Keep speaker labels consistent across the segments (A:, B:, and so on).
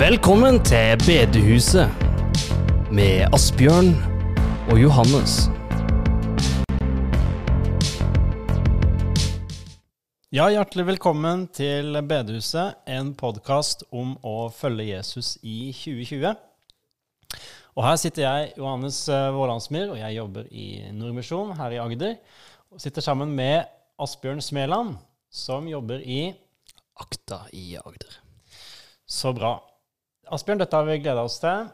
A: Velkommen til bedehuset med Asbjørn og Johannes.
B: Ja, hjertelig velkommen til Bedehuset, en podkast om å følge Jesus i 2020. Og her sitter jeg, Johannes eh, Vålandsmyr, og jeg jobber i Nordmisjon her i Agder. Og sitter sammen med Asbjørn Smeland, som jobber i
A: Akta i Agder.
B: Så bra. Asbjørn, dette har vi gleda oss til.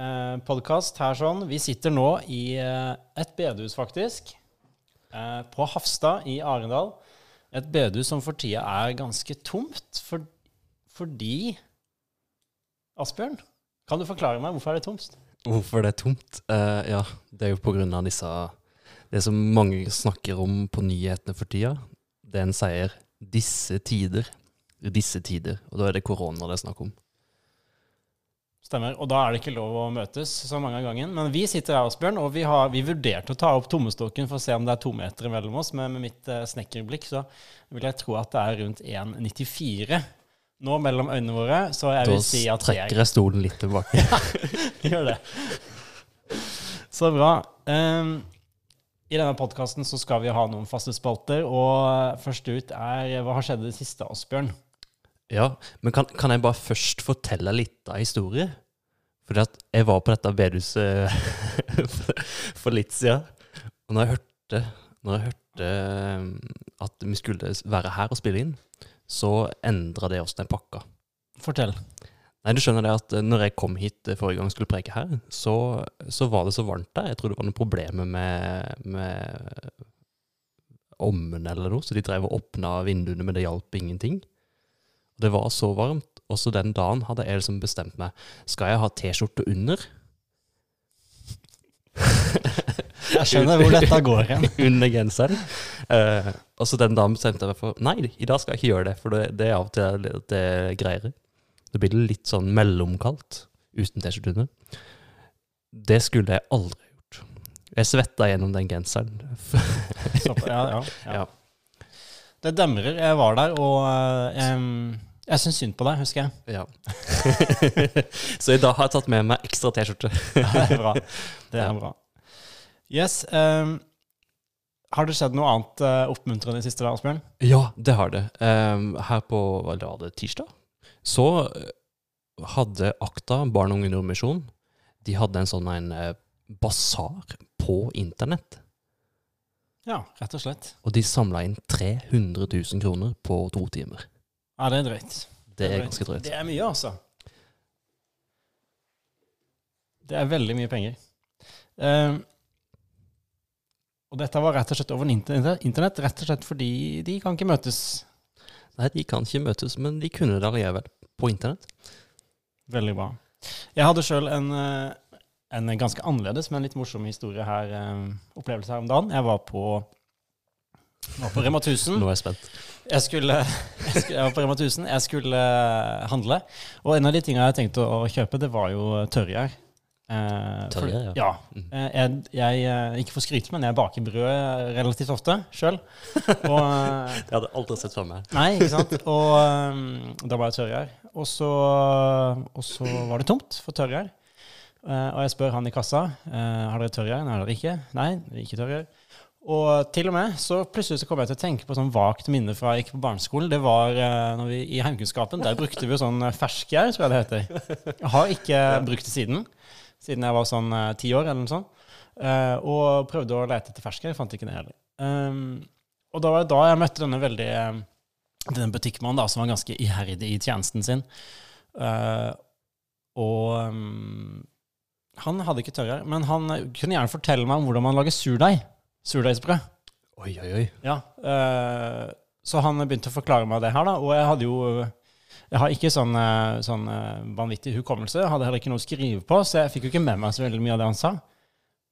B: Eh, Podkast her sånn. Vi sitter nå i eh, et bedehus, faktisk. Eh, på Hafstad i Arendal. Et bedehus som for tida er ganske tomt, for, fordi Asbjørn, kan du forklare meg hvorfor er det tomt?
C: Hvorfor det er tomt? Eh, ja, det er jo på grunn av disse Det som mange snakker om på nyhetene for tida. Det en sier 'disse tider'. Disse tider. Og da er det korona det er snakk om.
B: Stemmer. Og da er det ikke lov å møtes så mange av gangen. Men vi sitter her, Asbjørn, og vi, har, vi vurderte å ta opp tommestokken for å se om det er to meter mellom oss. Men med mitt eh, snekkerblikk så vil jeg tro at det er rundt 1,94 nå mellom øynene våre. Så jeg
C: Da
B: vil si at er
C: trekker jeg stolen litt tilbake.
B: ja, Gjør det. Så bra. Um, I denne podkasten så skal vi ha noen faste spalter, og først ut er Hva har skjedd i det siste, Asbjørn?
C: Ja, Men kan, kan jeg bare først fortelle litt av historien? Fordi at jeg var på dette bedehuset for, for litt siden. Og når jeg hørte, når jeg hørte eh, at vi skulle være her og spille inn, så endra det oss den pakka.
B: Fortell.
C: Nei, du skjønner det at eh, når jeg kom hit eh, forrige gang og skulle preke her, så, så var det så varmt der. Jeg tror det var noen problemer med, med ommen eller noe, så de drev og åpna vinduene, men det hjalp ingenting. Det var så varmt. Og så den dagen hadde jeg liksom bestemt meg. Skal jeg ha T-skjorte under?
B: Jeg skjønner hvor dette går hen.
C: under genseren. Uh, og så den dagen bestemte jeg meg for Nei, i dag skal jeg ikke gjøre det, for det, det er av og til det, det greier. Det blir litt sånn mellomkaldt uten T-skjorte under. Det skulle jeg aldri gjort. Jeg svetta gjennom den genseren.
B: Ja, ja, ja.
C: Ja.
B: Det demrer. Jeg var der, og em, jeg syns synd på deg, husker jeg.
C: Ja. så i dag har jeg tatt med meg ekstra T-skjorte.
B: Det er bra. Det er bra. Yes. Um, har det skjedd noe annet uh, oppmuntrende i siste, dag, Asbjørn?
C: Ja, det har det. Um, her på hva var det, tirsdag så eh, hadde Akta, Barn og unge Nordmisjon, de hadde en sånn en eh, basar på internett.
B: Ja, rett og slett.
C: Og de samla inn 300 000 kroner på to timer.
B: Ja, det er drøyt.
C: Det er ganske drøyt.
B: Det er mye, altså. Det er veldig mye penger. Em, og dette var rett og slett over internett, internett, rett og slett fordi de kan ikke møtes.
C: Nei, de kan ikke møtes, men de kunne det allikevel på internett.
B: Veldig bra. Jeg hadde sjøl en, eh, en ganske annerledes, men litt morsom historie her, eh, opplevelse her om dagen. Jeg var på, var på Rema 1000.
C: Nå er jeg spent.
B: Jeg skulle, jeg skulle Jeg var på Rema 1000. Jeg skulle eh, handle. Og en av de tingene jeg tenkte å kjøpe, det var jo tørrgjær. Eh,
C: Tørrgjær, ja.
B: ja.
C: Mhm.
B: Eh, Jeg, jeg, eh, ikke for skryt, men jeg baker brød relativt ofte sjøl.
C: Det hadde jeg aldri sett for meg.
B: Nei, ikke sant? Og da var jeg tørrgjær. Og så, og så var det tomt for tørrgjær. Uh, og jeg spør han i kassa uh, har dere tørrgjær. Nei, har dere ikke. Nei, ikke tørrgjær. Og til og med så plutselig så kom jeg til å tenke på sånn vagt minne fra jeg gikk på barneskolen. Det var uh, når vi, i heimkunnskapen. Der brukte vi jo sånn eh, ferskgjær, tror jeg det heter. Jeg har ikke brukt det siden. Siden jeg var sånn eh, ti år eller noe sånt. Og prøvde å lete etter ferskgjær. Fant ikke det heller. Um, og da var det da jeg møtte denne veldig denne butikkmannen da, som var ganske iherdig i tjenesten sin. Og um, han hadde ikke tørrgjær, men han kunne gjerne fortelle meg om hvordan man lager surdeig. Surdeigsbrød.
C: Oi, oi, oi.
B: Ja, eh, så han begynte å forklare meg det her, da. Og jeg hadde jo Jeg har ikke sånn, eh, sånn eh, vanvittig hukommelse. Jeg hadde heller ikke noe å skrive på, så jeg fikk jo ikke med meg så veldig mye av det han sa.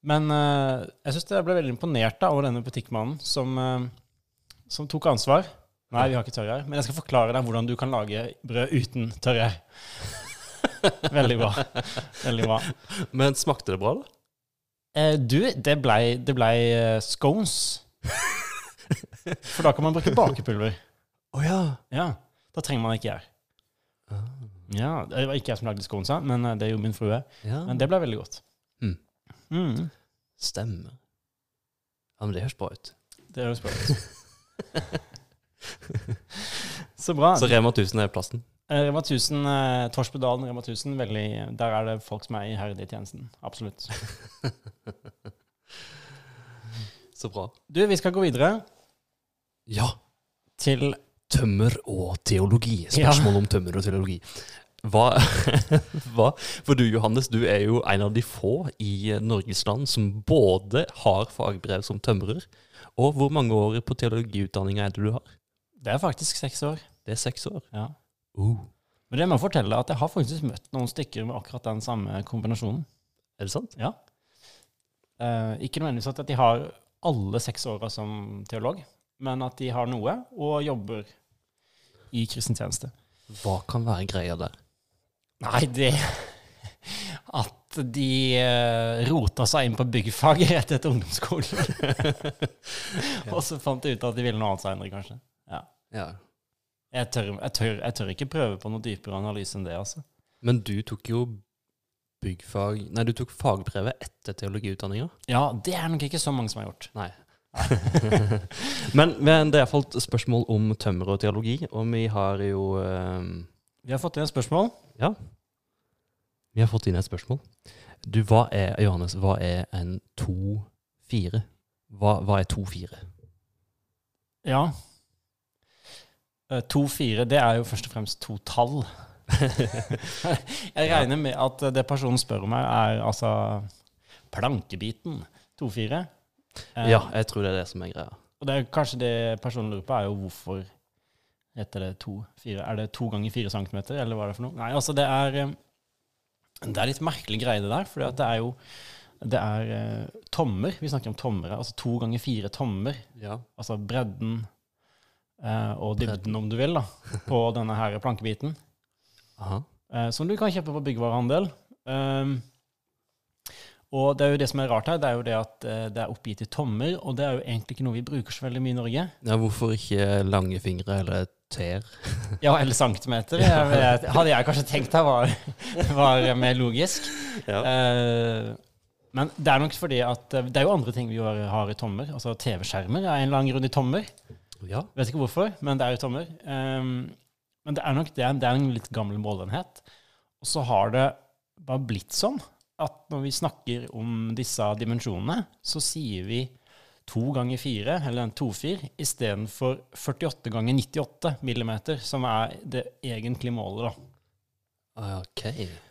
B: Men eh, jeg syns jeg ble veldig imponert da, over denne butikkmannen som, eh, som tok ansvar. Nei, vi har ikke tørrgjær, men jeg skal forklare deg hvordan du kan lage brød uten tørrgjær. Veldig bra. Veldig bra.
C: Men smakte det bra, da?
B: Eh, du, det blei ble eh, scones. For da kan man bruke bakepulver.
C: Å ja.
B: Ja. Da trenger man ikke gjær.
C: Ah,
B: Ja, Det var ikke jeg som lagde sconesa, men eh, det gjorde min frue.
C: ja,
B: Men det ble veldig godt.
C: Mm.
B: Mm.
C: stemmer. Ja, men det høres bra ut.
B: Det høres bra ut. Så bra.
C: Så Rema 1000 er plassen?
B: Eh, Rema 1000, eh, Torsbudalen Rema 1000, veldig, der er det folk som er iherdige i tjenesten. Absolutt.
C: Så bra.
B: Du, vi skal gå videre
C: Ja.
B: til
C: Tømmer og teologi. Spørsmål om tømmer og teologi. Hva, hva For du Johannes, du er jo en av de få i Norges land som både har fagbrev som tømrer, og hvor mange år på teologiutdanninga er det du har?
B: Det er faktisk seks år.
C: Det er seks år.
B: Ja.
C: Uh,
B: Men det må jeg fortelle at jeg har faktisk møtt noen stykker med akkurat den samme kombinasjonen.
C: er det sant?
B: Ja. Eh, ikke nødvendigvis at de har alle seks åra som teolog, men at de har noe og jobber i kristen tjeneste.
C: Hva kan være greia der?
B: Nei, det At de uh, rota seg inn på byggfag rett etter ungdomsskolen. Og så fant de ut at de ville noe annet seinere, kanskje. Ja.
C: Ja.
B: Jeg tør, jeg, tør, jeg tør ikke prøve på noe dypere analyse enn det, altså.
C: Men du tok jo byggfag Nei, du tok fagbrevet etter teologiutdanninga?
B: Ja, det er nok ikke så mange som har gjort.
C: Nei. men, men det er iallfall et spørsmål om tømmer og teologi, og vi har jo um...
B: Vi har fått inn et spørsmål.
C: Ja. Vi har fått inn et spørsmål. Du, hva er, Johannes, hva er en 2-4? Hva, hva er 2-4?
B: Ja. Eh, To fire, det er jo først og fremst to tall. jeg regner med at det personen spør om her, er altså plankebiten. To fire. Eh,
C: Ja, jeg tror det er det som er greia.
B: Og det er kanskje det personen lurer på, er jo hvorfor heter det to fire. Er det to ganger fire centimeter, eller hva er det for noe? Nei, altså det er eh, Det er litt merkelig greie, det der. For det er jo det er eh, tommer. Vi snakker om tommer. Altså to ganger fire tommer.
C: Ja.
B: Altså bredden eh, og dybden, om du vil, da, på denne her plankebiten.
C: Aha.
B: Eh, som du kan kjøpe på byggevarehandel. Um, og det er jo det som er rart her, det er jo det at eh, det er oppgitt i tommer, og det er jo egentlig ikke noe vi bruker så veldig mye i Norge.
C: ja. Hvorfor ikke lange fingre eller ter?
B: Ja, eller centimeter. Jeg, jeg, hadde jeg kanskje tenkt her var, var mer logisk.
C: Ja.
B: Eh, men det er nok fordi at eh, det er jo andre ting vi har i tommer. Altså TV-skjermer er en lang runde i tommer.
C: Ja.
B: Vet ikke hvorfor, men det er jo tommer. Um, men det er nok det, det er en litt gammel målenhet. Og så har det bare blitt sånn at når vi snakker om disse dimensjonene, så sier vi to ganger fire, eller en tofir, istedenfor 48 ganger 98 millimeter, som er det egentlige målet, da.
C: Ah, Ok.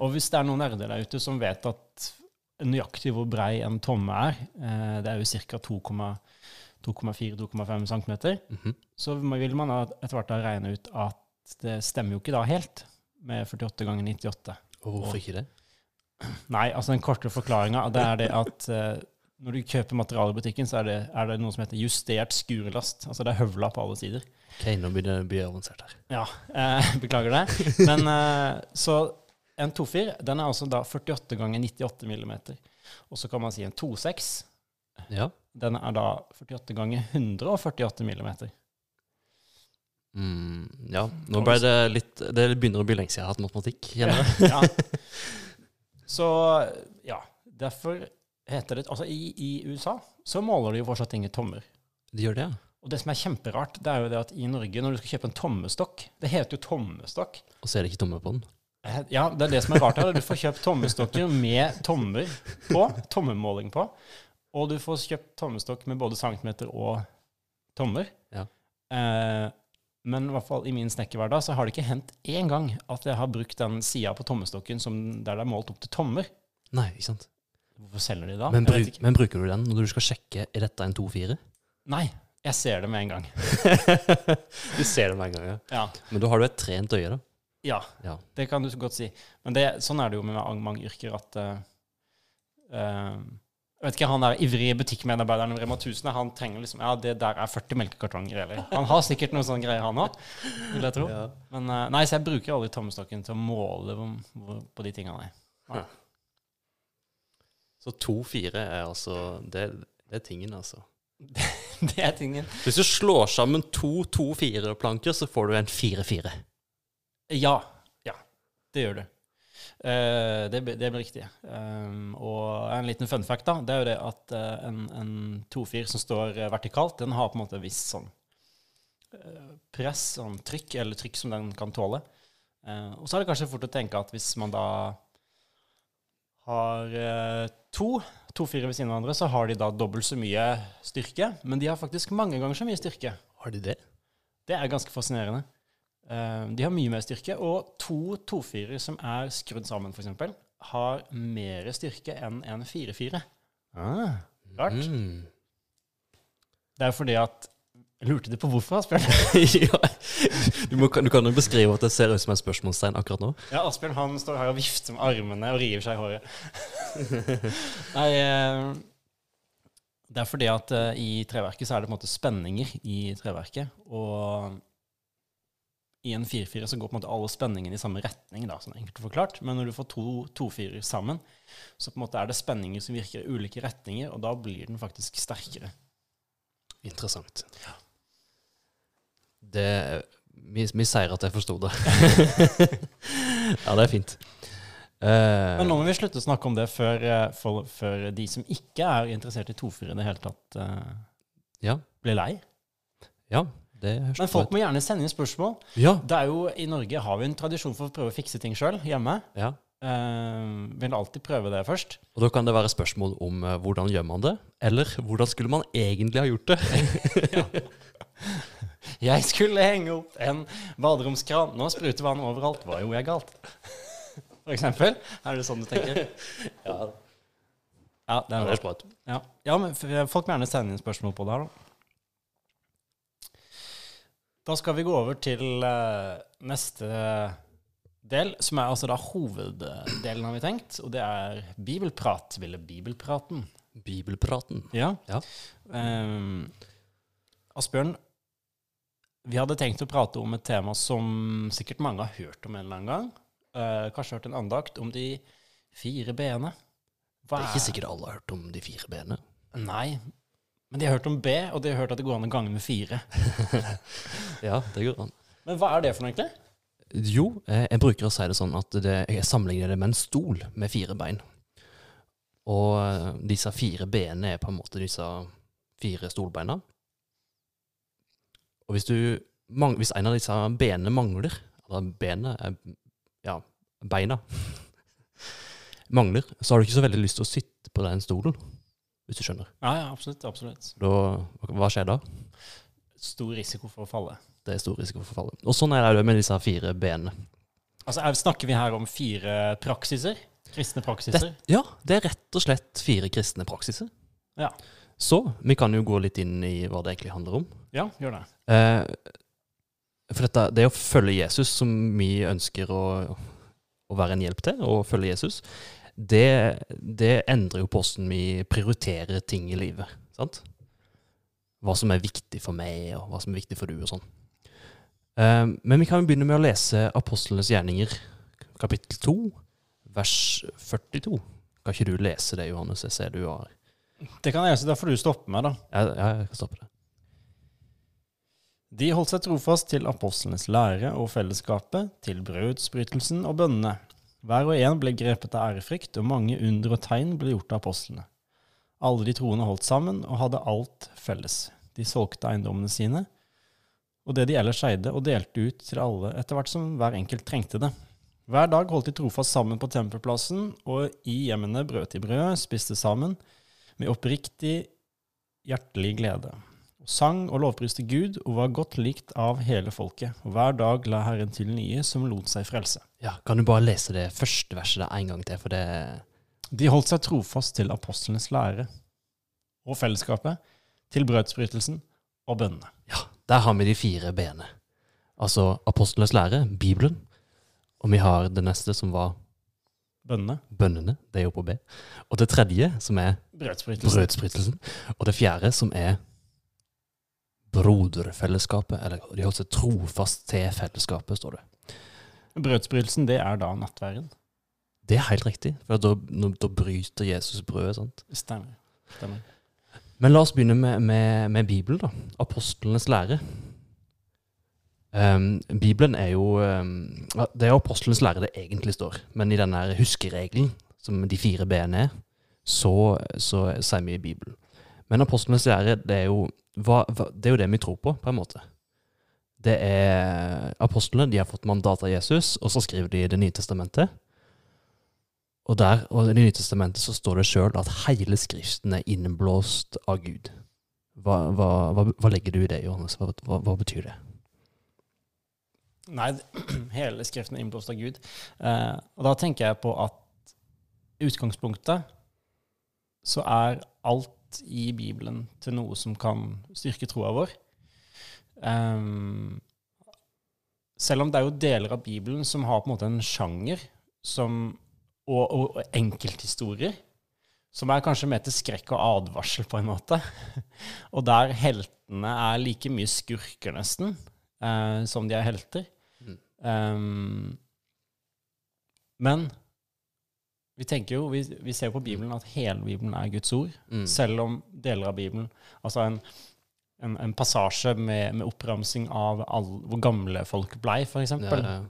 B: Og hvis det er noen nerder der ute som vet at nøyaktig hvor brei en tomme er, eh, det er jo ca. 2,4-2,5 cm,
C: Mhm.
B: så vil man etter hvert da regne ut at det stemmer jo ikke da helt med 48 ganger 98.
C: Og hvorfor ikke det?
B: Nei, altså den korte forklaringa er det at uh, når du kjøper materiale i butikken, så er det, er det noe som heter justert skurelast. Altså det er høvla på alle sider.
C: Ok, nå begynner det å bli avansert her.
B: Ja, eh, beklager det. Men eh, så en 2,4 den er altså da 48 ganger 98 millimeter. Og så kan man si en 2,6
C: Ja.
B: den er da 48 ganger 148 millimeter.
C: Mm, ja. Nå ble det litt Det begynner å bli lenge siden jeg har hatt matematikk.
B: ja. Så ja, derfor heter det Altså i, i USA så måler de jo fortsatt ting i tommer.
C: De gjør det, ja.
B: Og det som er kjemperart, det er jo det at i Norge, når du skal kjøpe en tommestokk Det heter jo tommestokk.
C: Og så er det ikke tomme på den.
B: Eh, Ja, det er det som er rart her. Du får kjøpt tommestokker med tommer på, tommemåling på. Og du får kjøpt tommestokk med både centimeter og tommer.
C: Ja.
B: Eh, men i hvert fall i min snekkerhverdag så har det ikke hendt én gang at jeg har brukt den sida på tommestokken som der det er målt opp til tommer.
C: Nei, ikke sant.
B: Hvorfor selger de da?
C: Men, bruk, men bruker du den når du skal sjekke er dette en 2-4?
B: Nei, jeg ser det med en gang.
C: du ser det med en gang, ja.
B: Ja,
C: Men da har du et trent øye, da.
B: ja
C: Ja.
B: det kan du godt si. Men det, sånn er det jo med mange, yrker at uh, Jeg vet ikke, Han der ivrige butikkmedarbeideren i Rema 1000 han trenger liksom, ja, det der er 40 melkekartonger. Eller. Han har sikkert noen sånne greier, han òg, vil jeg tro.
C: Ja.
B: Men eh, nei, så jeg bruker aldri tommestokken til å måle på de tingene. Nei.
C: Så 2-4 er altså det, det er tingen, altså.
B: Det er tingen.
C: Hvis du slår sammen to 2-4-planker, så får du en fire-fire.
B: Ja. Ja, det gjør du. Eh, det, det blir riktig. Um, og en liten fun fact, da, det er jo det at eh, en, en tofir som står eh, vertikalt, den har på en måte et visst sånn press, sånn trykk, eller trykk som den kan tåle. Og så er det kanskje fort å tenke at hvis man da har to, to fire ved siden av hverandre, så har de da dobbelt så mye styrke, men de har faktisk mange ganger så mye styrke.
C: Har de det?
B: Det er ganske fascinerende. Eh, de har mye mer styrke, og to tofirer som er skrudd sammen, f.eks., har mer styrke enn en firefire. Ah, rart.
C: Mm.
B: Det er fordi at Lurte du på hvorfor, Asbjørn?
C: ja. du, må, du kan jo beskrive at det ser ut som en spørsmålstegn akkurat nå.
B: Ja, Asbjørn han står her og vifter med armene og river seg i håret. Nei, eh, det er fordi at eh, i treverket så er det på en måte spenninger i treverket. Og i en 4-4 så går på en måte alle spenningene i samme retning, da, sånn enkelt forklart. Men når du får to 4-er sammen, så på en måte er det spenninger som virker i ulike retninger, og da blir den faktisk sterkere.
C: Interessant. Det Vi, vi sier at jeg forsto det. ja, det er fint. Uh,
B: Men nå må vi slutte å snakke om det før, eh, for, før de som ikke er interessert i tofirer i det hele tatt, uh,
C: ja,
B: blir lei.
C: ja,
B: Men folk må gjerne sende inn spørsmål.
C: Ja.
B: Det er jo, I Norge har vi en tradisjon for å prøve å fikse ting sjøl hjemme.
C: ja.
B: Uh, vil alltid prøve det først.
C: Og da kan det være spørsmål om uh, hvordan gjør man det, eller hvordan skulle man egentlig ha gjort det?
B: Jeg skulle henge opp en baderomskran. Nå spruter vann overalt. Hva gjorde jeg galt? For eksempel. Er det sånn du tenker?
C: Ja,
B: Ja, det er ja,
C: det er.
B: Ja, ja men folk må gjerne sende inn spørsmål på det her, da. Da skal vi gå over til uh, neste del, som er altså da hoveddelen, har vi tenkt. Og det er bibelprat. Ville bibelpraten.
C: Bibelpraten.
B: Ja.
C: Ja.
B: Um, Asbjørn, vi hadde tenkt å prate om et tema som sikkert mange har hørt om en eller annen gang. Uh, kanskje hørt en andakt om de fire b-ene.
C: Det er ikke sikkert alle har hørt om de fire benene.
B: Nei, men de har hørt om B, og de har hørt at det går an å gange med fire.
C: Ja, det går an.
B: Men hva er det for noe, egentlig?
C: Jo, eh, jeg bruker å si det sånn at det, jeg sammenligner det med en stol med fire bein. Og eh, disse fire benene er på en måte disse fire stolbeina. Og hvis, du, hvis en av disse benene mangler, eller benet er ja, beina mangler, så har du ikke så veldig lyst til å sitte på den stolen, hvis du skjønner.
B: Ja, ja, absolutt. absolutt.
C: Da, hva skjer da?
B: Stor risiko for å falle.
C: Det er stor risiko for å falle. Og sånn er det med disse fire benene.
B: Altså, er, Snakker vi her om fire praksiser? Kristne praksiser?
C: Ja, det er rett og slett fire kristne praksiser.
B: Ja.
C: Så vi kan jo gå litt inn i hva det egentlig handler om.
B: Ja, gjør det.
C: Eh, for dette, det å følge Jesus, som vi ønsker å, å være en hjelp til, å følge Jesus, det, det endrer jo på hvordan vi prioriterer ting i livet. sant? Hva som er viktig for meg, og hva som er viktig for du, og sånn. Eh, men vi kan begynne med å lese Apostlenes gjerninger, kapittel 2, vers 42. Kan ikke du lese det, Johannes? Jeg ser du har
B: Det kan jeg så da får du stoppe meg, da.
C: Ja, jeg kan stoppe det.
B: De holdt seg trofast til apostlenes lære og fellesskapet, til brødsbrytelsen og bønnene. Hver og en ble grepet av ærefrykt, og mange under og tegn ble gjort av apostlene. Alle de troende holdt sammen og hadde alt felles. De solgte eiendommene sine og det de ellers eide, og delte ut til alle etter hvert som hver enkelt trengte det. Hver dag holdt de trofast sammen på tempelplassen, og i hjemmene brøt de brød, spiste sammen, med oppriktig, hjertelig glede sang og lovpriste Gud og var godt likt av hele folket. Og hver dag la Herren til nye som lot seg frelse.
C: Ja, Kan du bare lese det første verset der en gang til, for det
B: De holdt seg trofast til apostlenes lære og fellesskapet, til brødsbrytelsen og bønnene.
C: Ja, der har vi de fire b-ene. Altså apostlenes lære, Bibelen, og vi har det neste som var
B: Bønnene,
C: bønnene, det er jo på B. Og det tredje, som er
B: brødsbrytelsen.
C: brødsbrytelsen. Og det fjerde, som er broderfellesskapet. Eller de holdt seg trofast til fellesskapet, står det.
B: Brødsbrytelsen, det er da nattverden.
C: Det er helt riktig, for da, da bryter Jesus brødet. sant?
B: Stemmer. Stemmer.
C: Men la oss begynne med, med, med Bibelen, da. Apostlenes lære. Um, Bibelen er jo um, Det er jo apostlenes lære det egentlig står, men i denne huskeregelen, som de fire b-ene er, så, så sier vi i Bibelen. Men apostlenes lære, det er, jo, hva, det er jo det vi tror på, på en måte. Det er Apostlene de har fått mandat av Jesus, og så skriver de Det nye testamentet. Og der, og i Det nye testamentet så står det sjøl at hele Skriften er innblåst av Gud. Hva, hva, hva, legger du i det, Johannes? Hva, hva betyr det?
B: Nei, hele Skriften er innblåst av Gud. Eh, og da tenker jeg på at i utgangspunktet så er alt i Bibelen til noe som kan styrke troa vår. Um, selv om det er jo deler av Bibelen som har på en måte en sjanger som, og, og, og enkelthistorier som er kanskje mer til skrekk og advarsel, på en måte. og der heltene er like mye skurker, nesten, uh, som de er helter.
C: Mm.
B: Um, men vi tenker jo, vi, vi ser på Bibelen at hele Bibelen er Guds ord,
C: Mm.
B: selv om deler av Bibelen Altså en, en, en passasje med, med oppramsing av all, hvor gamle folk blei, eksempel.
C: er,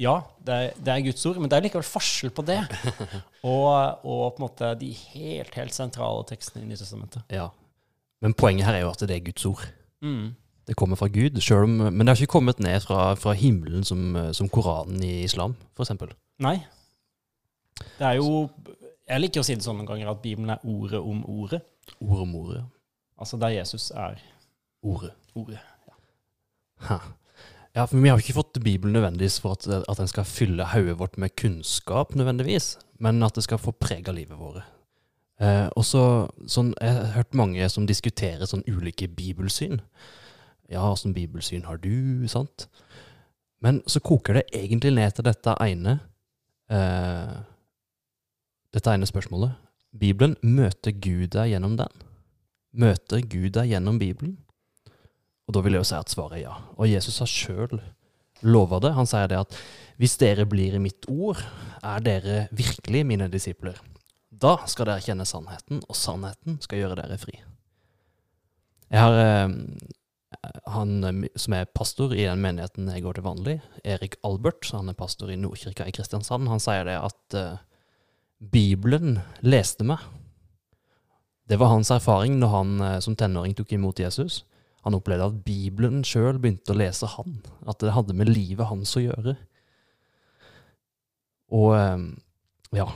B: Ja, det er, det er Guds ord, men det er likevel forskjell på det og, og på en måte de helt, helt sentrale tekstene i Nytestamentet.
C: ja. Men poenget her er jo at det er Guds ord.
B: Mm.
C: Det kommer fra Gud, om, men det har ikke kommet ned fra, fra himmelen som, som Koranen i islam, f.eks.
B: Nei. Det er jo Jeg liker å si det sånn noen ganger at Bibelen er ordet om ordet.
C: Ord om ordet.
B: Altså der Jesus er
C: Ordet.
B: ordet.
C: Ha. Ja, for vi har ikke fått Bibelen nødvendigvis for at, at den skal fylle hodet vårt med kunnskap, nødvendigvis, men at det skal få prege livet vårt. Eh, og så, sånn, Jeg har hørt mange som diskuterer sånn ulike bibelsyn. Ja, åssen bibelsyn har du? sant? Men så koker det egentlig ned til dette ene eh, Dette ene spørsmålet. Bibelen, møter Gud deg gjennom den? Møter Gud deg gjennom Bibelen? Og da vil jeg jo si at svaret er ja. Og Jesus har sjøl lova det. Han sier det at hvis dere blir i mitt ord, er dere virkelig mine disipler. Da skal dere kjenne sannheten, og sannheten skal gjøre dere fri. Jeg har eh, han eh, som er pastor i den menigheten jeg går til vanlig, Erik Albert, han er pastor i Nordkirka i Kristiansand, han sier det at eh, Bibelen leste meg. Det var hans erfaring når han eh, som tenåring tok imot Jesus. Han opplevde at Bibelen sjøl begynte å lese han. At det hadde med livet hans å gjøre. Og eh, ja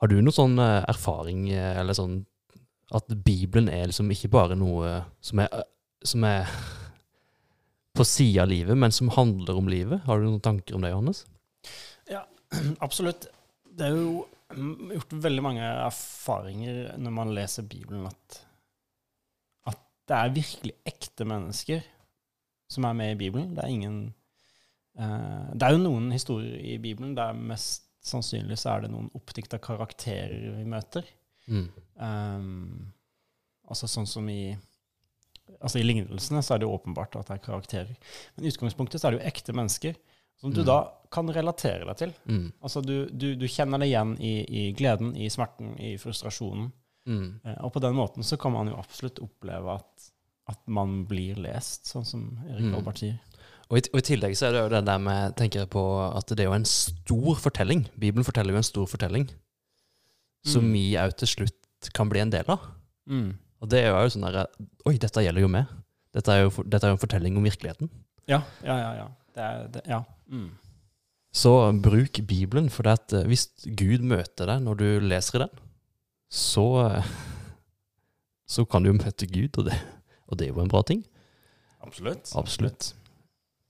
C: Har du noen sånn eh, erfaring, eller sånn at Bibelen er liksom ikke bare noe som er, som er på sida av livet, men som handler om livet? Har du noen tanker om det, Johannes?
B: Ja, Absolutt. Det er jo gjort veldig mange erfaringer når man leser Bibelen, at, at det er virkelig ekte mennesker som er med i Bibelen. Det er ingen uh, Det er jo noen historier i Bibelen der mest sannsynlig så er det noen oppdikta karakterer vi møter.
C: Mm.
B: Um, altså sånn som i Altså I lignelsene så er det jo åpenbart at det er karakterer. Men i utgangspunktet så er det jo ekte mennesker som du
C: Mm.
B: da kan relatere deg til.
C: Mm.
B: Altså du, du, du kjenner det igjen i, i gleden, i smerten, i frustrasjonen.
C: Mm.
B: Eh, og på den måten så kan man jo absolutt oppleve at, at man blir lest, sånn som Erik
C: Mm.
B: Albert sier.
C: Og i, og I tillegg så er det jo det der med tenker jeg på at det er jo en stor fortelling. Bibelen forteller jo en stor fortelling, som
B: Mm.
C: vi òg til slutt kan bli en del av.
B: Mm.
C: Og det er jo sånn der Oi, dette gjelder jo meg. Dette er jo, dette er jo en fortelling om virkeligheten.
B: Ja, ja, ja. ja. Det er, det, ja. Mm.
C: Så bruk Bibelen, for at eh, hvis Gud møter deg når du leser i den, så, så kan du jo møte Gud, og det, og det er jo en bra ting.
B: Absolutt.
C: Absolutt.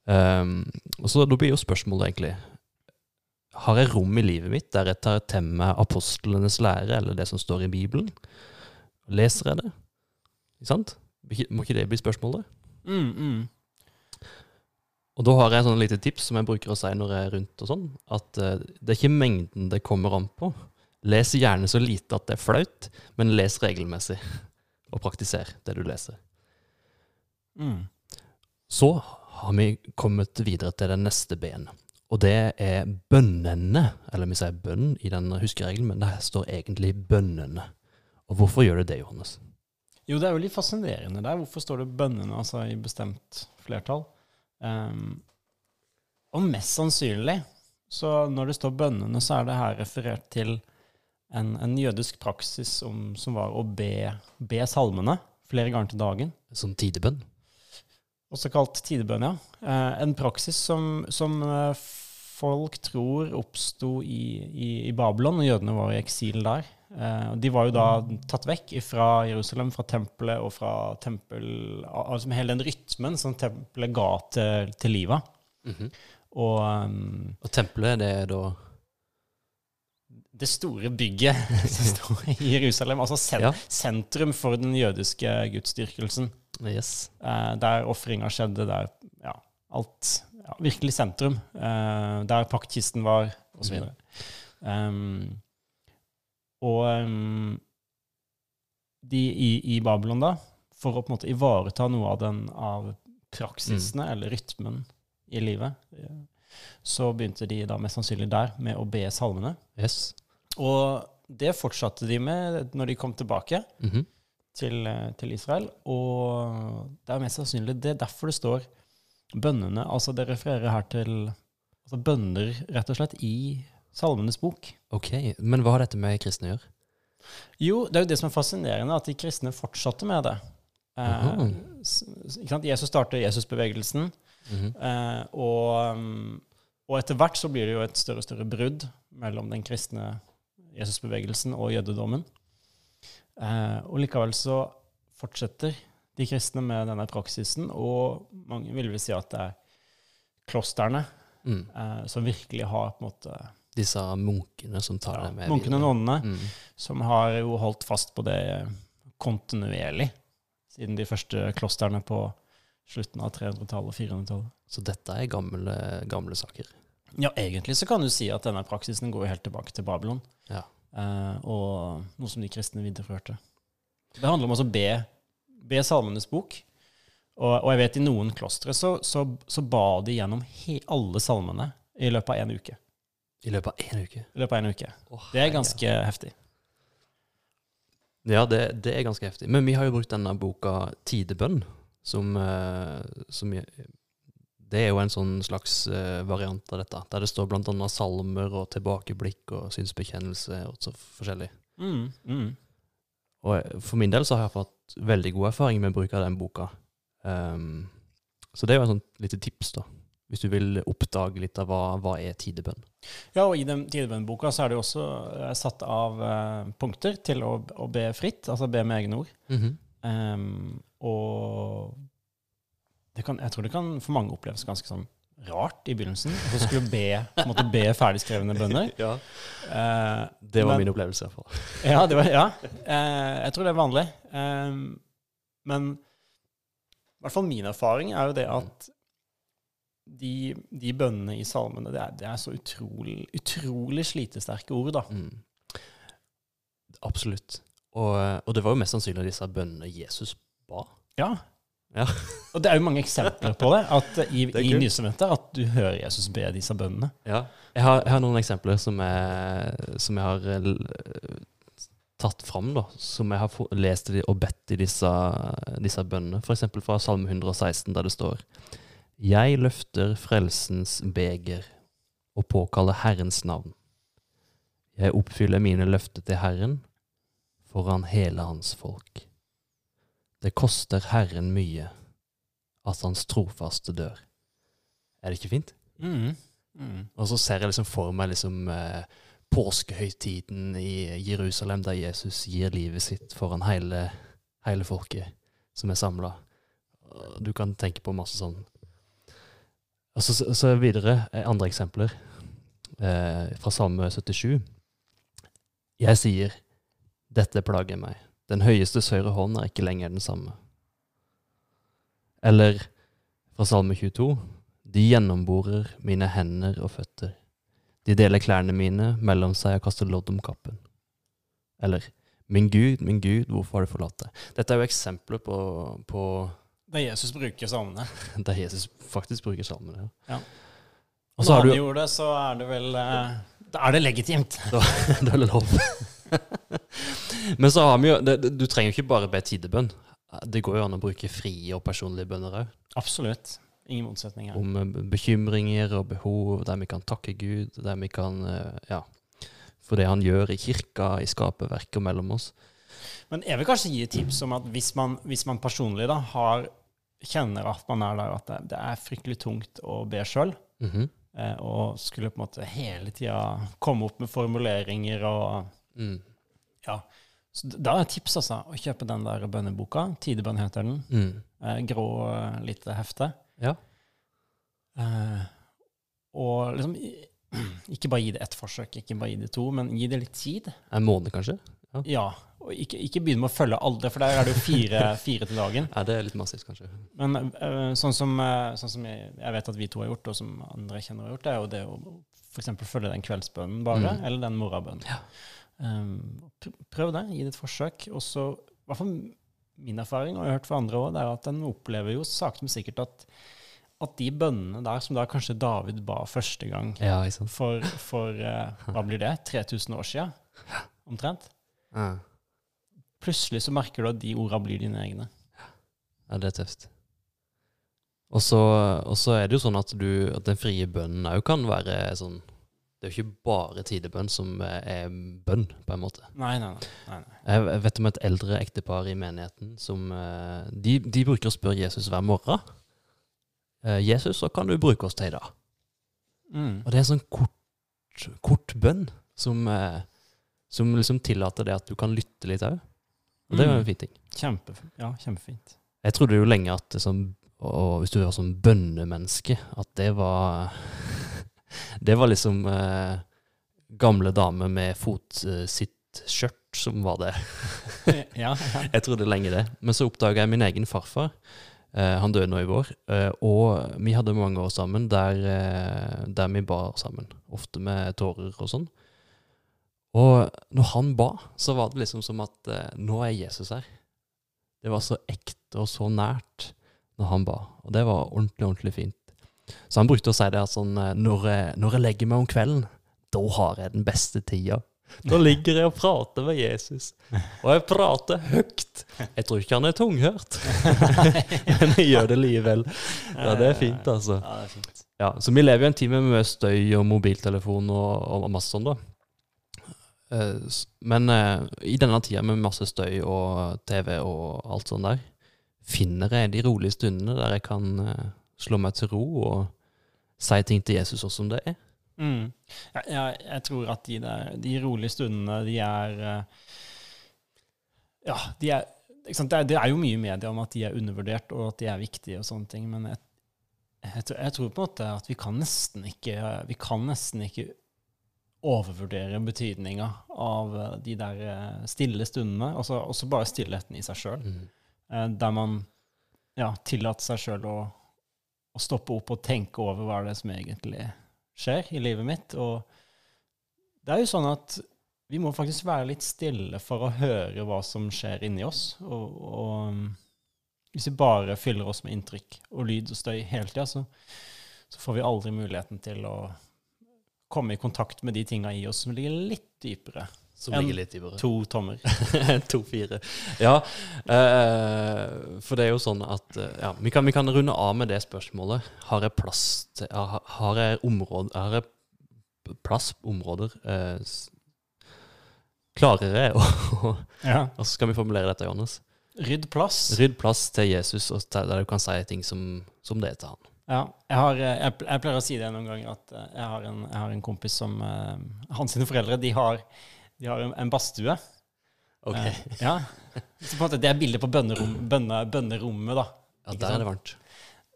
C: Um, og så Da blir jo spørsmålet egentlig Har jeg rom i livet mitt der jeg tar til meg apostlenes lære, eller det som står i Bibelen? Leser jeg det? Ikke sant? Må ikke det bli spørsmålet?
B: Mm, mm.
C: Og da har jeg sånn lite tips som jeg bruker å si når jeg er rundt og sånn, at uh, det er ikke mengden det kommer an på. Les gjerne så lite at det er flaut, men les regelmessig, og praktiser det du leser.
B: Mm.
C: Så har vi kommet videre til det neste ben, og det er bønnene, eller vi sier bønn i den huskeregelen, men det står egentlig bønnene. Og hvorfor gjør det det, Johannes?
B: Jo, det er jo litt fascinerende der. Hvorfor står det bønnene altså, i bestemt flertall? Um, og mest sannsynlig, så når det står bønnene, så er det her referert til en, en jødisk praksis om, som var å be, be salmene flere ganger til dagen.
C: Som tidebønn.
B: Også kalt tidebønn, ja. Eh, en praksis som, som eh, folk tror oppsto i, i, i Babylon, og jødene var i eksil der. Eh, de var jo da tatt vekk fra Jerusalem, fra tempelet og fra tempel Altså hele den rytmen som tempelet ga til, til livet.
C: Mhm.
B: Og um,
C: Og tempelet, det er da
B: det store bygget som står i Jerusalem, altså sen
C: Ja.
B: sentrum for den jødiske gudsdyrkelsen,
C: Yes.
B: eh, der ofringa skjedde, der ja, alt ja, Virkelig sentrum. Eh, der paktkisten var, osv.
C: Mhm.
B: Um, og um, de i, i Babylon, da, for å på en måte ivareta noe av den av praksisene, eller rytmen, i livet, så begynte de da mest sannsynlig der med å be salmene.
C: Yes.
B: Og det fortsatte de med når de kom tilbake
C: Mhm.
B: til, eh, til Israel. Og det er mest sannsynlig det er derfor det står bønnene Altså det refererer her til altså bønner, rett og slett, i Salmenes bok.
C: Ok, men hva har dette med kristne å gjøre?
B: Jo, det er jo det som er fascinerende, at de kristne fortsatte med det. Eh? Jesus starter Jesusbevegelsen,
C: Mhm.
B: eh, og, um, og etter hvert så blir det jo et større og større brudd mellom den kristne Jesusbevegelsen og jødedommen. Eh, og likevel så fortsetter de kristne med denne praksisen, og mange vil vel si at det er klosterne
C: Mm.
B: eh, som virkelig har på en måte
C: Disse munkene som tar
B: ja,
C: det med
B: Munkene og nonnene
C: Mm.
B: som har jo holdt fast på det kontinuerlig siden de første klosterne på slutten av 300-tallet og 400-tallet.
C: Så dette er gamle, gamle saker.
B: Ja, egentlig så kan du si at denne praksisen går helt tilbake til Babylon,
C: Ja.
B: eh, og noe som de kristne videreførte. Det handler om å be, be Salmenes bok, og, og jeg vet i noen klostre så, så, så ba de gjennom he, alle salmene i løpet av en uke.
C: I løpet av én uke.
B: I løpet av en uke.
C: Oh,
B: Det er
C: ganske
B: ganske heftig.
C: Ja, det, det er ganske heftig. Men vi har jo brukt denne boka Tidebønn, som, eh, som Det er jo en sånn slags eh, variant av dette, der det står annet salmer og tilbakeblikk og synsbekjennelse og så forskjellig.
B: Mm, mm.
C: Og for min del så har jeg fått veldig god erfaring med bruk av den boka. Um, så det er jo en sånn lite tips, da. Hvis du vil oppdage litt av hva, hva er tidebønn.
B: Ja, og i den tidebønnboka så er det jo også eh, satt av eh, punkter til å, å be fritt, altså be med egne ord. Ehm, og det kan, jeg tror det kan for mange oppleves ganske sånn rart i begynnelsen. Å skulle be, måte be ferdigskrevne bønner.
C: Ja.
B: Uh,
C: Det var
B: Men-
C: min opplevelse, i hvert fall.
B: ja, det var, ja. Uh, jeg tror det er vanlig. Um, men i hvert fall min erfaring er jo det at de, de bønnene i salmene, det er, det er så utrolig, utrolig slitesterke ord, da.
C: Mm. Absolutt. Og, og det var jo mest sannsynlig disse bønnene Jesus ba.
B: Ja.
C: Ja.
B: Og det er jo mange eksempler på det, at i,
C: Det
B: i Nysementet, at du hører Jesus be disse bønnene.
C: Ja. Jeg, har, jeg har noen eksempler som jeg, som jeg har eh, tatt fram, da. Som jeg har lest og bedt i disse, disse bønnene. Eksempel fra Salme 116, der det står Jeg løfter frelsens beger og påkaller Herrens navn. Jeg oppfyller mine løfter til Herren foran hele hans folk. Det koster Herren mye at hans trofaste dør. Er det ikke fint?
B: Mm. Mm.
C: Og så ser jeg liksom for meg liksom eh, påskehøytiden i Jerusalem, der Jesus gir livet sitt foran hele, hele folket som er samla. Du kan tenke på masse sånn. Og så, så videre, eh, andre eksempler eh, fra Salme 77. Jeg sier, dette plager meg. Den høyestes høyre hånd er ikke lenger den samme. Eller fra Salme 22. De gjennomborer mine hender og føtter. De deler klærne mine mellom seg og kaster lodd om kappen. Eller Min Gud, min Gud, hvorfor har du forlatt deg? Dette er jo eksempler på, på
B: Der Jesus bruker salmene.
C: der Jesus faktisk bruker salmene.
B: Ja.
C: ja.
B: Og
C: så
B: når han gjorde det, så er det vel eh, Da er det legitimt.
C: Da er det lov. Men så har vi jo det, det- Du trenger jo ikke bare be tidebønn. Det går jo an å bruke frie og personlige bønner òg.
B: Absolutt. Ingen motsetninger.
C: Om eh, bekymringer og behov, der vi kan takke Gud, der vi kan eh, Ja. For det han gjør i kirka, i skaperverket og mellom oss.
B: Men jeg vil kanskje gi et tips om at hvis man, hvis man personlig da har, kjenner at man er der at det, det er fryktelig tungt å be sjøl,
C: Mhm.
B: eh, og skulle på en måte hele tida komme opp med formuleringer og
C: mm.
B: Ja. Så da er et tips altså, å kjøpe den der bønneboka. Tidebønn heter den.
C: Mm.
B: Eh, grå, eh, lite hefte.
C: Ja.
B: Eh, og liksom Ikke bare gi det ett forsøk, ikke bare gi det to, men gi det litt tid.
C: En måned, kanskje?
B: Ja, og ikke, ikke begynne med å følge alle, for der er det jo fire, fire til dagen.
C: Ja, det er litt massivt, kanskje.
B: Men uh, sånn som, uh, sånn som jeg, jeg vet at vi to har gjort, og som andre jeg kjenner har gjort, det er jo det å f.eks. følge den kveldsbønnen bare,
C: Mm.
B: eller den morgenbønnen.
C: Ja.
B: Um, prøv det, gi det et forsøk. Og så, i hvert fall min erfaring, og jeg har hørt fra andre òg, det er at en opplever jo sakte, men sikkert at, at de bønnene der som da kanskje David ba første gang
C: Ja,
B: for, for uh, hva blir det, 3000 år siden, omtrent,
C: Ja.
B: Plutselig så merker du at de orda blir dine egne.
C: Ja, det er tøft. Og så, og så er det jo sånn at, du, at den frie bønnen òg kan være sånn Det er jo ikke bare tidebønn som er bønn, på en måte.
B: Nei, nei, nei. nei,
C: jeg vet om et eldre ektepar i menigheten som eh, De, de bruker å spørre Jesus hver morgen. Eh, 'Jesus, så kan du bruke oss til i dag?'
B: Mm.
C: Og det er en sånn kort, kort bønn som, eh, som liksom tillater det at du kan lytte litt òg. Og det er jo
B: Mm.
C: en fin ting.
B: Kjempe, ja, kjempefint.
C: Jeg trodde jo lenge at det sånn, og hvis du var sånn bønnemenneske, at det var Det var liksom eh, gamle damer med fotsitt skjørt som var det.
B: ja, ja.
C: Jeg trodde lenge det. Men så oppdaga jeg min egen farfar. Eh, han døde nå i vår. Eh, og vi hadde mange år sammen der, eh, der vi bar sammen. Ofte med tårer og sånn. Og når han ba, så var det liksom som at eh, nå er Jesus her. Det var så ekte og så nært når han ba. Og det var ordentlig, ordentlig fint. Så han brukte å si det at sånn eh, når jeg, når jeg legger meg om kvelden, da har jeg den beste tida. Da ligger jeg og prater med Jesus. Og jeg prater høyt. Jeg tror ikke han er tunghørt, men jeg gjør det likevel. Ja, det er fint, altså.
B: Ja, det er fint.
C: Ja, så vi lever jo en tid med mye støy og mobiltelefon og, og masse sånn, da. Eh, Men eh, i denne tida med masse støy og TV og alt sånt der, finner jeg de rolige stundene der jeg kan eh, slå meg til ro og si ting til Jesus sånn som det er.
B: Mm. Ja, jeg, jeg tror at de, der, de rolige stundene, de er Ja, de er? Det, er, det er jo mye i media om at de er undervurdert, og at de er viktige og sånne ting, men jeg, jeg, jeg tror på en måte at vi kan nesten ikke Vi kan nesten ikke overvurdere betydninga av eh, de der eh, stille stundene, altså også bare stillheten i seg sjøl.
C: Mm.
B: Eh, der man ja, tillater seg sjøl å, å stoppe opp og tenke over hva er det som egentlig skjer i livet mitt. Og det er jo sånn at vi må faktisk være litt stille for å høre hva som skjer inni oss. Og, og um, hvis vi bare fyller oss med inntrykk og lyd og støy hele tida, så, så får vi aldri muligheten til å komme i kontakt med de tinga i oss som ligger litt dypere.
C: Som ligger litt dypere.
B: To tommer.
C: To-fire. Ja, eh, for det er jo sånn at eh, ja, vi, kan, vi kan runde av med det spørsmålet. Har jeg plass til Har, jeg områder Har jeg plass områder eh, Klarer jeg å
B: Ja.
C: Og så skal vi formulere dette, Johannes.
B: Rydd plass.
C: Rydd plass til Jesus, og til- der du kan si ting som, som det er til han.
B: Ja, jeg, har, eh, jeg, jeg pleier å si det noen ganger at eh, jeg har en, jeg har en kompis som uh, Hans sine foreldre de har, de har en, en badstue. Eh, ja. Så på en måte, det er bildet på bønnerom, bønne, bønnerommet, da.
C: Ja, der er det varmt.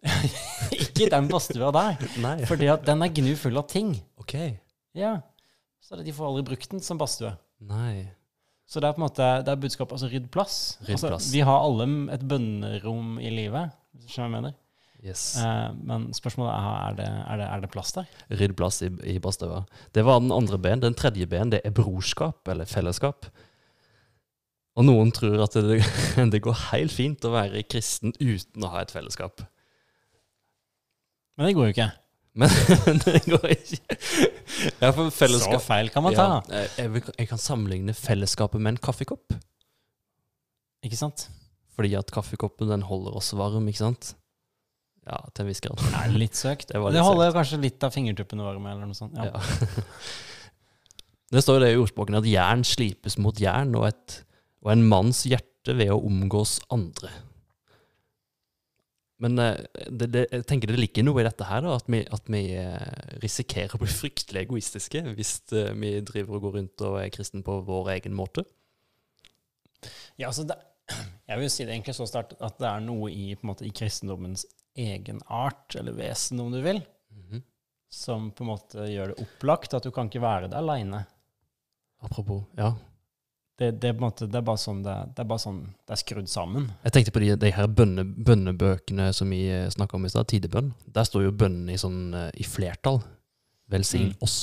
B: Ikke den badstua der,
C: Nei.
B: fordi at den er gnu full av ting.
C: OK.
B: Ja. Så de får aldri brukt den som badstue.
C: Nei.
B: Så det er på en måte, det er budskapet altså rydd plass.
C: Rydd
B: altså. Vi har alle et bønnerom i livet, hvis du skjønner hva jeg mener.
C: Yes.
B: Uh, men spørsmålet er er det, er det, er det plass der.
C: Rydd plass i, i badstua. Det var den andre ben. Den tredje ben det er brorskap, eller fellesskap. Og noen tror at det, det går helt fint å være kristen uten å ha et fellesskap.
B: Men det går jo ikke.
C: Men det går ikke. Ja,
B: Så feil kan man ta.
C: Ja, jeg, jeg, jeg kan sammenligne fellesskapet med en kaffekopp.
B: Ikke sant?
C: Fordi at kaffekoppen den holder oss varm, ikke sant? Ja, til en viss grad.
B: Det er litt søkt.
C: Det
B: Det,
C: litt
B: holder kanskje litt av fingertuppene våre med, eller noe sånt. Ja.
C: Ja. Det står jo det i ordspråkene at jern slipes mot jern, og, et, og en manns hjerte ved å omgås andre. Men eh, det, det, jeg tenker det ligger noe i dette her, da, at vi, at vi eh, risikerer å bli fryktelig egoistiske hvis eh, vi driver og går rundt og er kristen på vår egen måte.
B: Ja, altså det, jeg vil si det egentlig så sterkt at det er noe i, måte, i kristendommens egenart, eller vesen, om du vil, som på en måte gjør det opplagt at du kan ikke være det aleine.
C: Apropos, ja.
B: Det, det, er på en måte, det er bare sånn det, det er bare sånn det er skrudd sammen.
C: Jeg tenkte på de, de her bønne, bønnebøkene som vi snakka om i stad, tidebønn. Der står jo bønnene i, sånn, eh, i flertall. Velsign
B: Mm.
C: oss,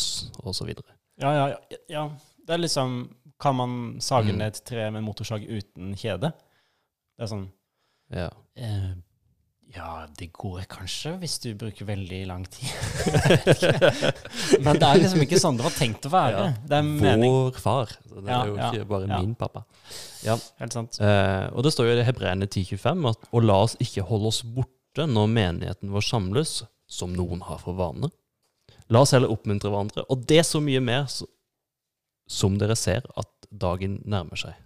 C: og så videre.
B: Ja, ja, ja, ja. Det er liksom Kan man sage
C: Mm.
B: ned et tre med motorsag uten kjede? Det er sånn
C: Ja.
B: eh, Ja, det går kanskje, hvis du bruker veldig lang tid. Men det er liksom ikke sånn det var tenkt å være.
C: Ja.
B: Det er mening.
C: Vår far. Så det
B: Ja,
C: er jo
B: ja,
C: ikke bare
B: ja.
C: min pappa.
B: Ja, Helt sant.
C: Eh, og det står jo i Hebreerne 1025 at og la oss ikke holde oss borte når menigheten vår samles, som noen har for vane. La oss heller oppmuntre hverandre, og det så mye mer så, som dere ser at dagen nærmer seg.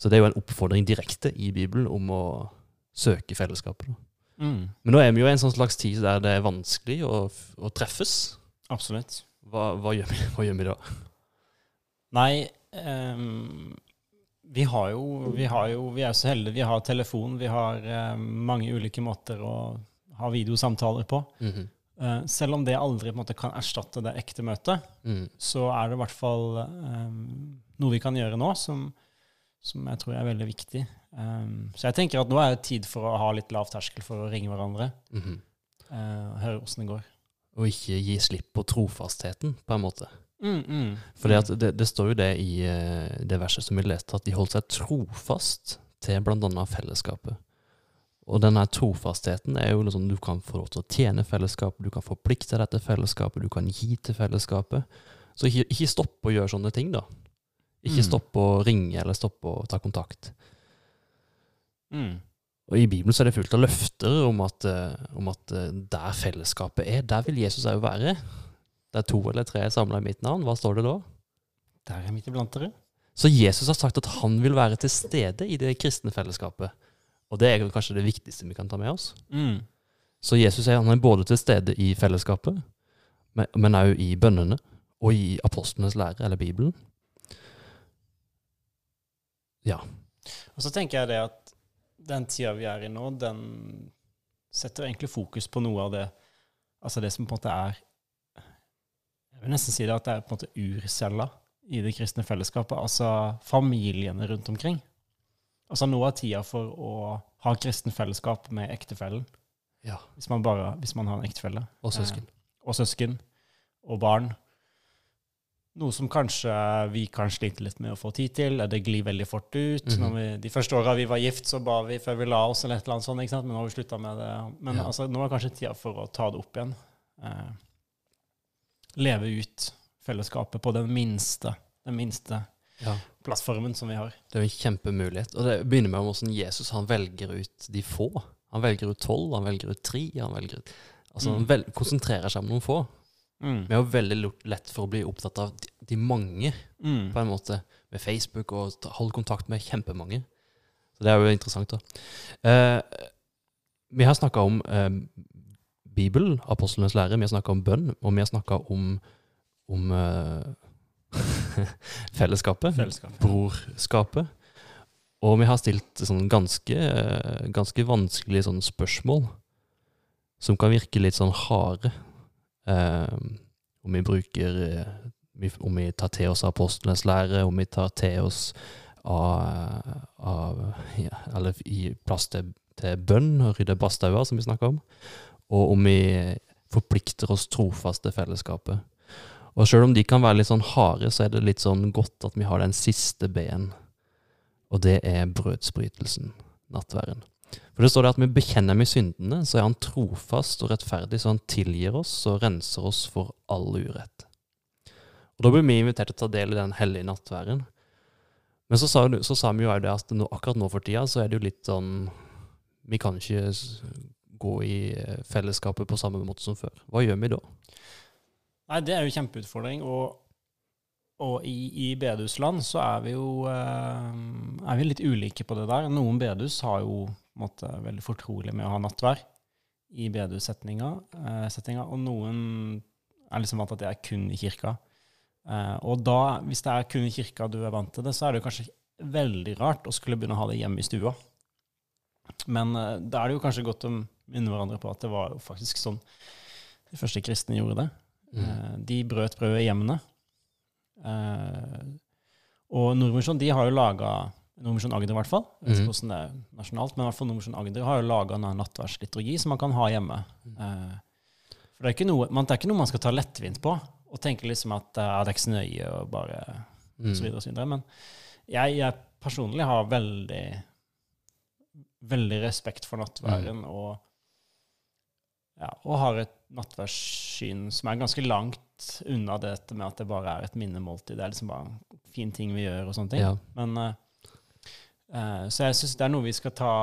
C: Så det er jo en oppfordring direkte i Bibelen om å søke fellesskapet.
B: Mm,
C: Men nå er vi jo i en sånn slags tid der det er vanskelig å, å treffes.
B: absolutt.
C: Hva, hva, gjør vi, hva gjør vi da?
B: Nei, um, vi har jo Vi har jo, vi er så heldige. Vi har telefon, vi har eh, mange ulike måter å ha videosamtaler på.
C: Mm
B: -hmm. uh, selv om det aldri måte kan erstatte det ekte møtet,
C: Mm.
B: så er det i hvert fall um, noe vi kan gjøre nå som, som jeg tror er veldig viktig. Ehm, så jeg tenker at nå er det tid for å ha litt lav terskel for å ringe hverandre
C: Mm
B: -hmm. uh, høre åssen det går.
C: Og ikke gi slipp på trofastheten, på en måte.
B: Mm, mm.
C: For det, det står jo det i eh, det verset som vi leste, at de holdt seg trofast til bl.a. fellesskapet. Og denne trofastheten er jo liksom du kan få lov til å tjene fellesskapet, du kan forplikte deg til fellesskapet, du kan gi til fellesskapet. Så ikke, ikke stopp å gjøre sånne ting, da. Ikke
B: Mm.
C: stopp å ringe eller stopp å ta kontakt.
B: Mm.
C: Og I Bibelen så er det fullt av løfter om at, eh, om at eh, der fellesskapet er, der vil Jesus òg være. Der to eller tre er samla i mitt navn, hva står det da?
B: Der er midt iblant dere.
C: Så Jesus har sagt at han vil være til stede i det kristne fellesskapet. Og det er kanskje det viktigste vi kan ta med oss.
B: Mm.
C: Så Jesus er, han er både til stede i fellesskapet, men òg i bønnene og i apostlenes lære, eller Bibelen. Ja.
B: Og så tenker jeg det at den tida vi er i nå, den setter egentlig fokus på noe av det Altså det som på en måte er Jeg vil nesten si det at det er på en måte urcella i det kristne fellesskapet. Altså familiene rundt omkring. Altså nå er tida for å ha kristen fellesskap med ektefellen.
C: ja.
B: Hvis man, bare, hvis man har en ektefelle.
C: Og søsken.
B: og søsken og barn. Noe som kanskje vi kan slite litt med å få tid til. Det glir veldig fort ut.
C: Mhm.
B: Når vi, de første åra vi var gift, så ba vi før vi la oss, eller et eller annet sånt. ikke sant? Men nå har vi slutta med det. Men
C: Ja.
B: altså, nå er kanskje tida for å ta det opp igjen. Eh, leve ut fellesskapet på den minste, den minste
C: Ja.
B: plattformen som vi har.
C: Det er jo en kjempemulighet. Og det begynner med hvordan Jesus han velger ut de få. Han velger ut tolv, han velger ut tre. Han velger ut, altså han
B: Mm.
C: vel, konsentrerer seg om noen få.
B: Mm.
C: Vi har jo veldig lett for å bli opptatt av de, de mange,
B: Mm.
C: på en måte, med Facebook og holde kontakt med kjempemange. Så det er jo interessant, da. Eh, vi har snakka om eh, Bibelen, apostlenes lære, vi har snakka om bønn, og vi har snakka om, om eh, fellesskapet.
B: Fellesskap.
C: brorskapet. Og vi har stilt sånn ganske, eh, ganske vanskelige sånn spørsmål som kan virke litt sånn harde. Eh, om vi bruker eh, Om vi tar til oss apostlenes lære, om vi tar til oss av, av ja, Eller i plass til, til bønn og rydde badstauer, som vi snakka om. Og om vi forplikter oss trofast til fellesskapet. Og sjøl om de kan være litt sånn harde, så er det litt sånn godt at vi har den siste B-en. Og det er brødsbrytelsen, nattværen. For det står det at vi bekjenner med syndene, så er han trofast og rettferdig, så han tilgir oss og renser oss for all urett. Og da blir vi invitert til å ta del i den hellige nattværen. Men så sa, så sa vi jo det at nå, akkurat nå for tida så er det jo litt sånn Vi kan ikke gå i eh, fellesskapet på samme måte som før. Hva gjør vi da?
B: Nei, det er jo kjempeutfordring. Og, og i, i bedehusland så er vi jo eh, er vi litt ulike på det der. Noen bedehus har jo måte, veldig fortrolig med å ha nattvær i bedehussettinga, eh, og noen er liksom vant til at det er kun i kirka. Eh, og da, hvis det er kun i kirka du er vant til det, så er det jo kanskje veldig rart å skulle begynne å ha det hjemme i stua. Men eh, da er det jo kanskje godt å minne hverandre på at det var jo faktisk sånn de første kristne gjorde det.
C: Mm.
B: Eh, De brøt brødet i hjemmene. Og Nordmisjon de har jo laga Nordmisjon Agder, i hvert fall. Jeg vet ikke
C: Mhm.
B: hvordan det er nasjonalt, men i hvert fall Nordmisjon Agder har jo laga nattverdsliturgi som man kan ha hjemme. Eh, For det er, ikke noe, man, det er ikke noe man skal ta lettvint på og tenke liksom at eh, det er ikke så nøye og bare
C: Mm.
B: og så videre og så videre. Men jeg, jeg personlig har veldig veldig respekt for nattværen og, ja, og har et nattverdssyn som er ganske langt unna dette med at det bare er et minnemåltid. Det er liksom bare en fin ting vi gjør og sånne ting.
C: Ja.
B: Men, eh, så jeg syns det er noe vi skal ta,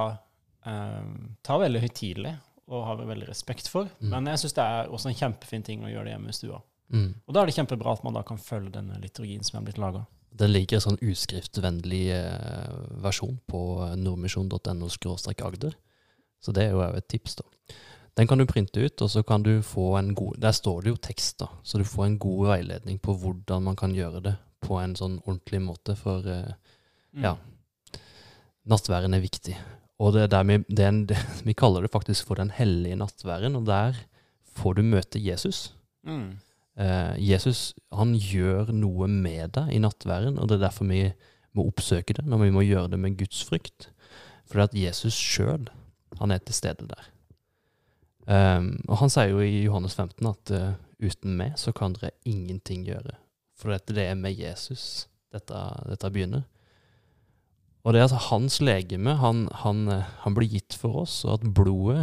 B: eh, ta veldig høytidelig og ha veldig respekt for.
C: Mm.
B: Men jeg syns det er også en kjempefin ting å gjøre det hjemme i stua.
C: Mm.
B: Og da er det kjempebra at man da kan følge denne liturgien som er blitt laga.
C: Den ligger en sånn uskriftvennlig eh, versjon på nordmisjon.no agder. Så det er jo et tips, da. Den kan du printe ut, og så kan du få en god Der står det jo tekst, da. Så du får en god veiledning på hvordan man kan gjøre det på en sånn ordentlig måte. For eh,
B: Mm.
C: Nattværen er viktig. Og det er der vi, det er en, det, vi kaller det faktisk for den hellige nattværen, og der får du møte Jesus.
B: Mm.
C: Eh, Jesus han gjør noe med deg i nattværen, og det er derfor vi må oppsøke det, når vi må gjøre det med Guds frykt. For at Jesus sjøl, han er til stede der. Ehm, og han sier jo i Johannes 15 at uh, uten meg så kan dere ingenting gjøre. For dette, det er med Jesus dette, dette begynner. Og det at hans legeme, han, han, eh, han blir gitt for oss, og at blodet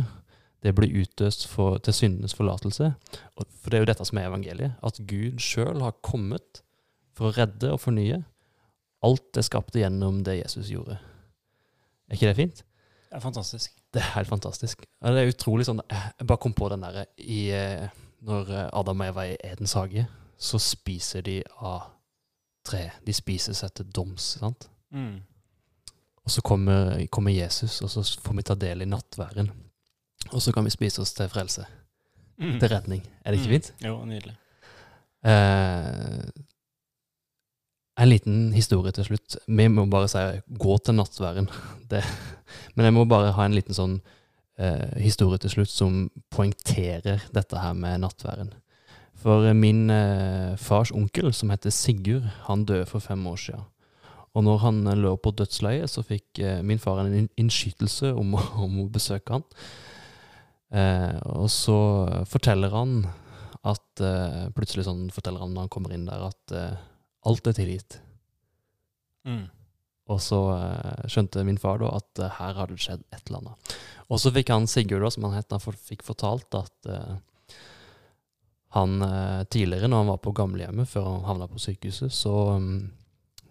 C: det blir utøst for, til syndenes forlatelse. Og- For det er jo dette som er evangeliet. At Gud sjøl har kommet for å redde og fornye. Alt er skapt gjennom det Jesus gjorde. Er ikke det fint?
B: Det er fantastisk.
C: Det er helt fantastisk. Ja, Det er utrolig sånn Jeg bare kom på den derre eh, Når eh, Adam og Eva er i Edens hage, så spiser de av tre. De spiser seg til doms, sant?
B: Mm.
C: Og så kommer, kommer Jesus, og så får vi ta del i nattværen. Og så kan vi spise oss til frelse.
B: Mm.
C: Til redning. Er det ikke
B: Mm.
C: fint?
B: Jo, nydelig.
C: Eh, en liten historie til slutt. Vi må bare si 'gå til nattværen'. Det, men jeg må bare ha en liten sånn eh, historie til slutt som poengterer dette her med nattværen. For min eh, fars onkel, som heter Sigurd, han døde for fem år siden. Og når han eh, lå på dødsleiet, så fikk eh, min far en innskytelse om, om å besøke han. Eh, og så forteller han at eh, plutselig sånn forteller han når han kommer inn der, at eh, alt er tilgitt.
B: Mm.
C: Og så eh, skjønte min far da at her hadde det skjedd et eller annet. Og så fikk han Sigurd, da, som han het, han fikk fortalt at han tidligere, når han var på gamlehjemmet, før han havna på sykehuset, så, mm,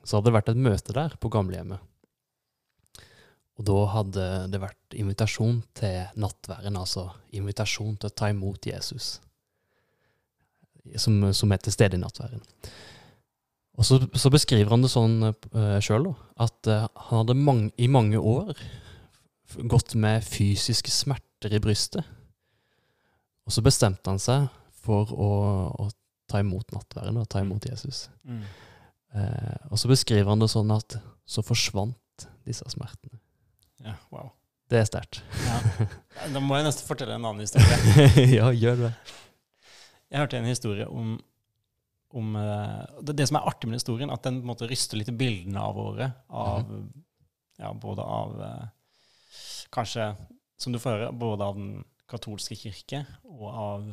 C: så hadde det vært et møte der på gamlehjemmet. Og da hadde det vært invitasjon til nattværen, altså invitasjon til å ta imot Jesus, som, som er til stede i nattværen. Og så, så beskriver han det sånn uh, sjøl, at uh, han hadde mange, i mange år gått med fysiske smerter i brystet. Og så bestemte han seg for å, å ta imot nattværen og ta imot Jesus.
B: Mm.
C: Eh, og så beskriver han det sånn at så forsvant disse smertene.
B: Ja, wow.
C: Det er sterkt.
B: Ja. Da må jeg nesten fortelle en annen historie.
C: ja, gjør det.
B: Jeg hørte en historie om, om eh, det, det som er artig med historien, at den på en måte ryster litt bildene av våre. Av, ja, både av eh, Kanskje, som du får høre, både av den katolske kirke og av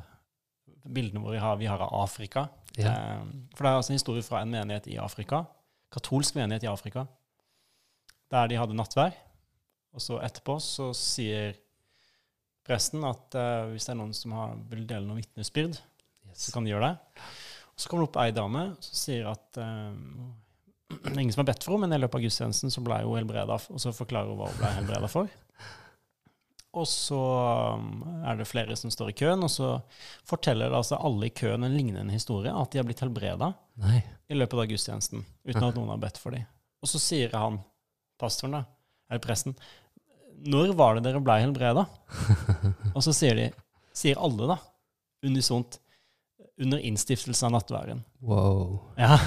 B: bildene våre vi har, vi har av Afrika.
C: Ja.
B: Eh, for det er altså en historie fra en menighet i Afrika. Katolsk menighet i Afrika. Der de hadde nattvær. Og så etterpå så sier presten at eh, hvis det er noen som har, vil dele noe vitnesbyrd,
C: Yes.
B: så kan de gjøre det. Så kommer det opp ei dame som sier at eh, det er ingen som har bedt for henne, men i løpet av gudstjenesten så ble hun helbreda, og så forklarer hun hva hun ble helbreda for. Og så um, er det flere som står i køen, og så forteller altså alle i køen en lignende historie, at de har blitt helbreda
C: Nei.
B: i løpet av gudstjenesten, uten at noen har bedt for dem. Og så sier han, pastoren da, eller presten, når var det dere ble helbreda? og så sier de, sier alle da, unisont, under innstiftelsen av nattværen.
C: Wow.
B: Ja,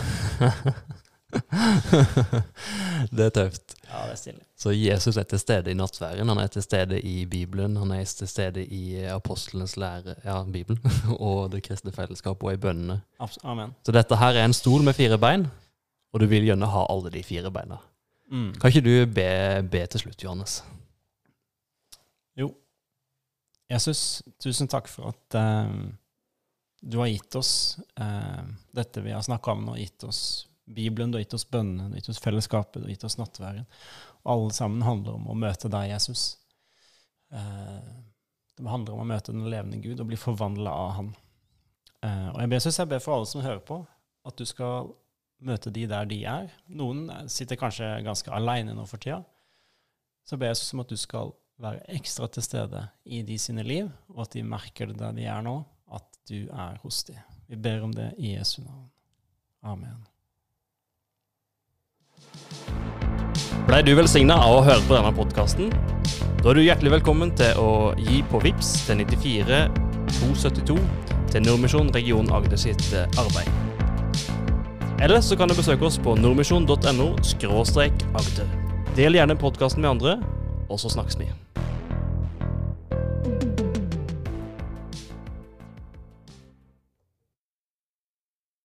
C: det er tøft.
B: ja det er stille.
C: Så Jesus er til stede i nattværen, han er til stede i Bibelen, han er til stede i apostlenes lære, ja, Bibelen, og det kristne fellesskapet og i bønnene.
B: Abs- Amen.
C: Så dette her er en stol med fire bein, og du vil gjerne ha alle de fire beina.
B: Mm.
C: Kan ikke du be, be til slutt, Johannes? Jo.
B: Jesus, tusen takk for at uh, du har gitt oss uh, dette vi har snakka om nå, gitt oss Bibelen, du har gitt oss bønnene, du har gitt oss fellesskapet, du har gitt oss nattværen. Og alle sammen handler om å møte deg, Jesus. Eh, det handler om å møte den levende Gud og bli forvandla av Han. Eh, og jeg ber, Jesus, jeg ber for alle som hører på, at du skal møte de der de er. Noen sitter kanskje ganske aleine nå for tida. Så ber jeg Jesus om at du skal være ekstra til stede i de sine liv, og at de merker det der de er nå, at du er hos dem. Vi ber om det i Jesu navn. Amen.
C: Blei du velsigna av å høre på denne podkasten? Da er du hjertelig velkommen til å gi på VIPS til 94 272 til Nordmisjon region Agder sitt eh, arbeid. Eller så kan du besøke oss på nordmisjon.no agder. Del gjerne podkasten med andre, og så snakkes vi.